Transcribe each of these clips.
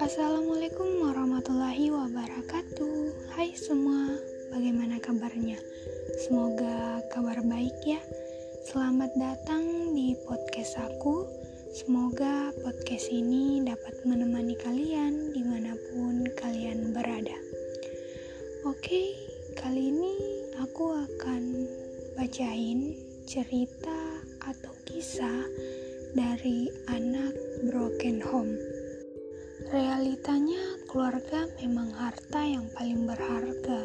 Assalamualaikum warahmatullahi wabarakatuh. Hai semua, bagaimana kabarnya? Semoga kabar baik ya. Selamat datang di podcast aku. Semoga podcast ini dapat menemani kalian di mana pun kalian berada. Oke, kali ini aku akan bacain cerita kisah dari anak broken home. Realitanya, keluarga memang harta yang paling berharga.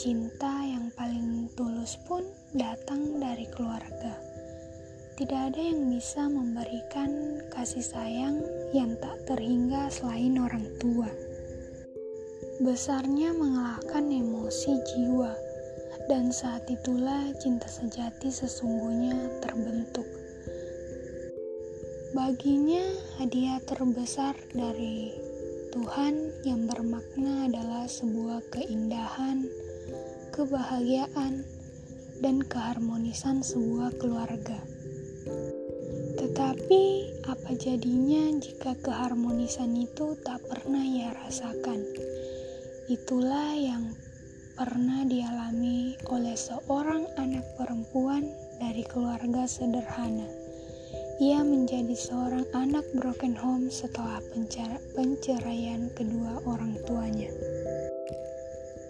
Cinta yang paling tulus pun datang dari keluarga. Tidak ada yang bisa memberikan kasih sayang yang tak terhingga selain orang tua. Besarnya mengalahkan emosi jiwa, dan saat itulah cinta sejati sesungguhnya terbentuk. Baginya, hadiah terbesar dari Tuhan yang bermakna adalah sebuah keindahan, kebahagiaan, dan keharmonisan sebuah keluarga. Tetapi, apa jadinya jika keharmonisan itu tak pernah ia rasakan? Itulah yang pernah dialami oleh seorang anak perempuan dari keluarga sederhana. Ia menjadi seorang anak broken home setelah penceraian kedua orang tuanya.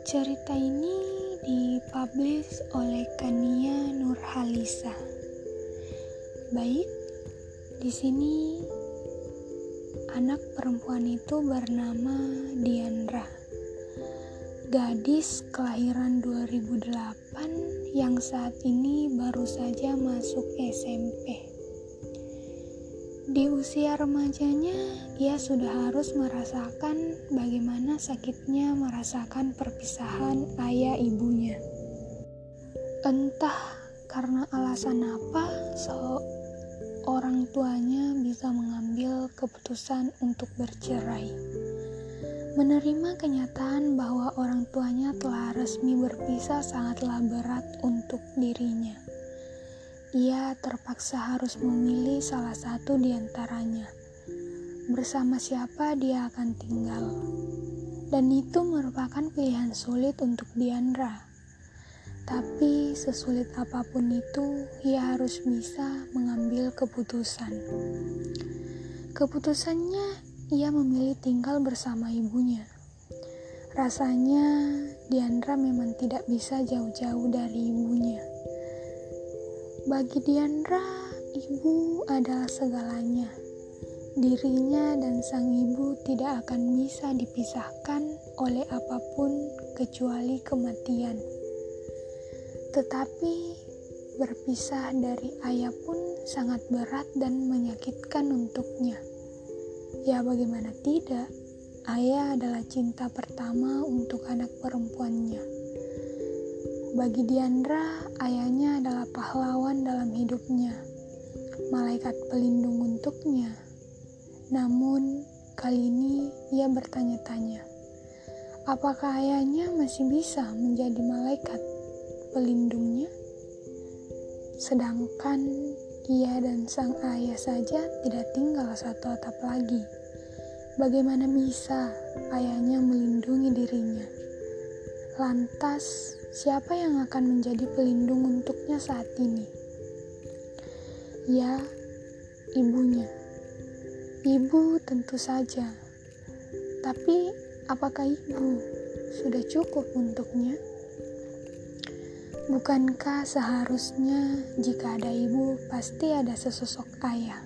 Cerita ini dipublish oleh Kania Nurhalisa. Baik, di sini anak perempuan itu bernama Diandra. Gadis kelahiran 2008 yang saat ini baru saja masuk SMP. Di usia remajanya, ia sudah harus merasakan bagaimana sakitnya merasakan perpisahan ayah ibunya. Entah karena alasan apa, seorang tuanya bisa mengambil keputusan untuk bercerai. Menerima kenyataan bahwa orang tuanya telah resmi berpisah sangatlah berat untuk dirinya ia terpaksa harus memilih salah satu di antaranya. Bersama siapa dia akan tinggal. Dan itu merupakan pilihan sulit untuk Diandra. Tapi sesulit apa pun itu, ia harus bisa mengambil keputusan. Keputusannya, ia memilih tinggal bersama ibunya. Rasanya Diandra memang tidak bisa jauh-jauh dari ibunya. Bagi Diandra, ibu adalah segalanya. Dirinya dan sang ibu tidak akan bisa dipisahkan oleh apa pun kecuali kematian. Tetapi berpisah dari ayah pun sangat berat dan menyakitkan untuknya. Ya, bagaimana tidak? Ayah adalah cinta pertama untuk anak perempuannya. Bagi Diandra, ayahnya adalah pahlawan dalam hidupnya, malaikat pelindung untuknya. Namun, kali ini ia bertanya-tanya, apakah ayahnya masih bisa menjadi malaikat pelindungnya? Sedangkan ia dan sang ayah saja tidak tinggal satu atap lagi. Bagaimana bisa ayahnya melindungi dirinya? Lantas, siapa yang akan menjadi pelindung untuknya saat ini? Ya, ibunya. Ibu tentu saja. Tapi, apakah ibu sudah cukup untuknya? Bukankah seharusnya jika ada ibu, pasti ada sesosok ayah?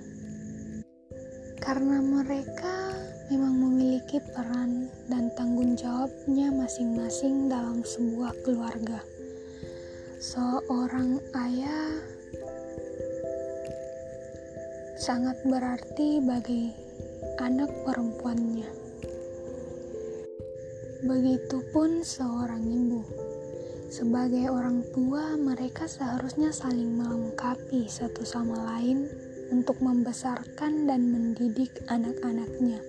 Karena mereka memang memiliki peran dan tanggung jawabnya masing-masing dalam sebuah keluarga. Seorang ayah sangat berarti bagi anak perempuannya. Begitupun seorang ibu. Sebagai orang tua, mereka seharusnya saling melengkapi satu sama lain untuk membesarkan dan mendidik anak-anaknya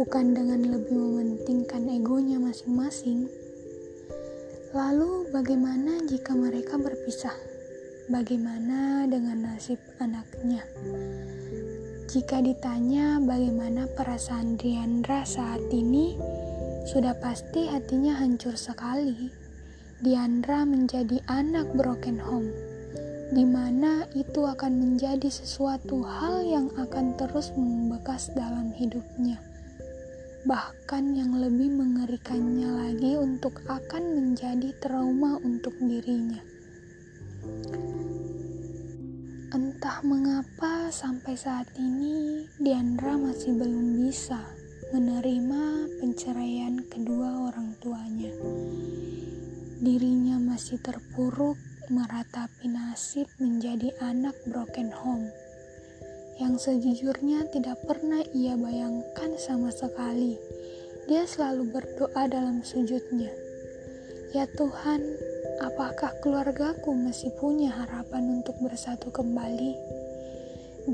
bukan dengan lebih mementingkan egonya masing-masing. Lalu, bagaimana jika mereka berpisah? bagaimana dengan nasib anaknya? Jika ditanya bagaimana perasaan Diandra saat ini, sudah pasti hatinya hancur sekali. Diandra menjadi anak broken home, di mana itu akan menjadi sesuatu hal yang akan terus membekas dalam hidupnya. Bahkan yang lebih mengerikannya lagi untuk akan menjadi trauma untuk dirinya. Entah mengapa sampai saat ini Diandra masih belum bisa menerima penceraian kedua orang tuanya. Dirinya masih terpuruk meratapi nasib menjadi anak broken home yang sejujurnya tidak pernah ia bayangkan sama sekali. Dia selalu berdoa dalam sujudnya. Ya Tuhan, apakah keluargaku masih punya harapan untuk bersatu kembali?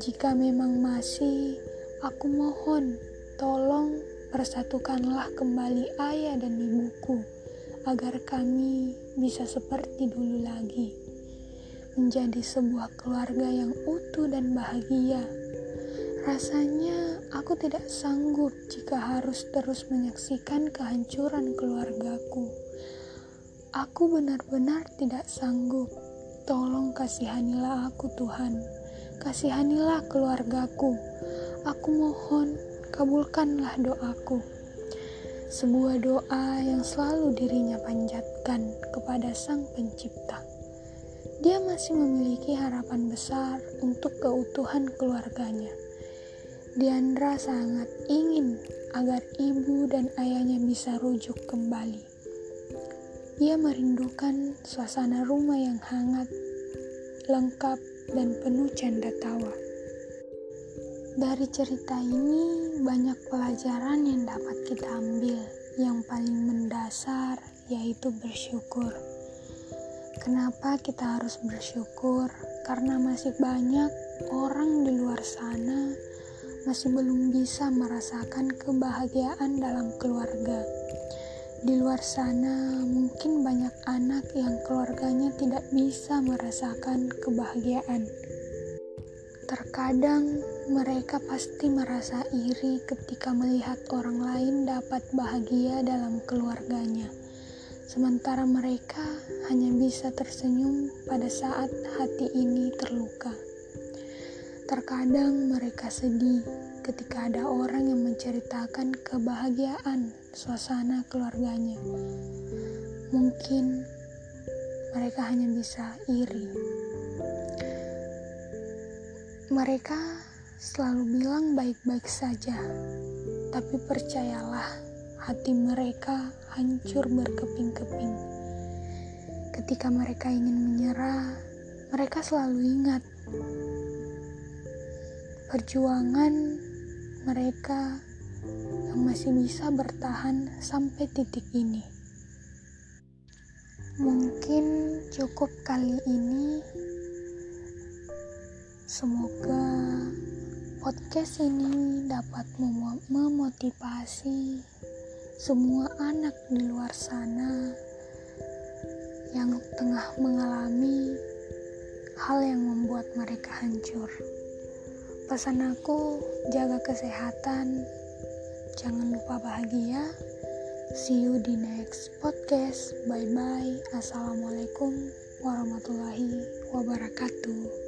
Jika memang masih, aku mohon Tolong persatukanlah kembali ayah dan ibuku agar kami bisa seperti dulu lagi. Menjadi sebuah keluarga yang utuh dan bahagia. Rasanya aku tidak sanggup jika harus terus menyaksikan kehancuran keluargaku. Aku benar-benar tidak sanggup. Tolong kasihanilah aku Tuhan. Kasihanilah keluargaku. Aku mohon kabulkanlah doaku. Sebuah doa yang selalu dirinya panjatkan kepada Sang Pencipta. Dia masih memiliki harapan besar untuk keutuhan keluarganya. Diandra sangat ingin agar ibu dan ayahnya bisa rujuk kembali. Ia merindukan suasana rumah yang hangat, lengkap, dan penuh canda tawa. Dari cerita ini, banyak pelajaran yang dapat kita ambil. Yang paling mendasar yaitu bersyukur. Kenapa kita harus bersyukur? Karena masih banyak orang di luar sana masih belum bisa merasakan kebahagiaan dalam keluarga. Di luar sana, mungkin banyak anak yang keluarganya tidak bisa merasakan kebahagiaan. Terkadang mereka pasti merasa iri ketika melihat orang lain dapat bahagia dalam keluarganya, sementara mereka hanya bisa tersenyum pada saat hati ini terluka. Terkadang mereka sedih ketika ada orang yang menceritakan kebahagiaan suasana keluarganya. Mungkin mereka hanya bisa iri. Mereka selalu bilang baik-baik saja, tapi percayalah, hati mereka hancur berkeping-keping. Ketika mereka ingin menyerah, mereka selalu ingat perjuangan mereka yang masih bisa bertahan sampai titik ini. Mungkin cukup kali ini. Semoga podcast ini dapat mem memotivasi semua anak di luar sana yang tengah mengalami hal yang membuat mereka hancur. Pesan aku, jaga kesehatan, jangan lupa bahagia. See you di next podcast. Bye bye. Assalamualaikum warahmatullahi wabarakatuh.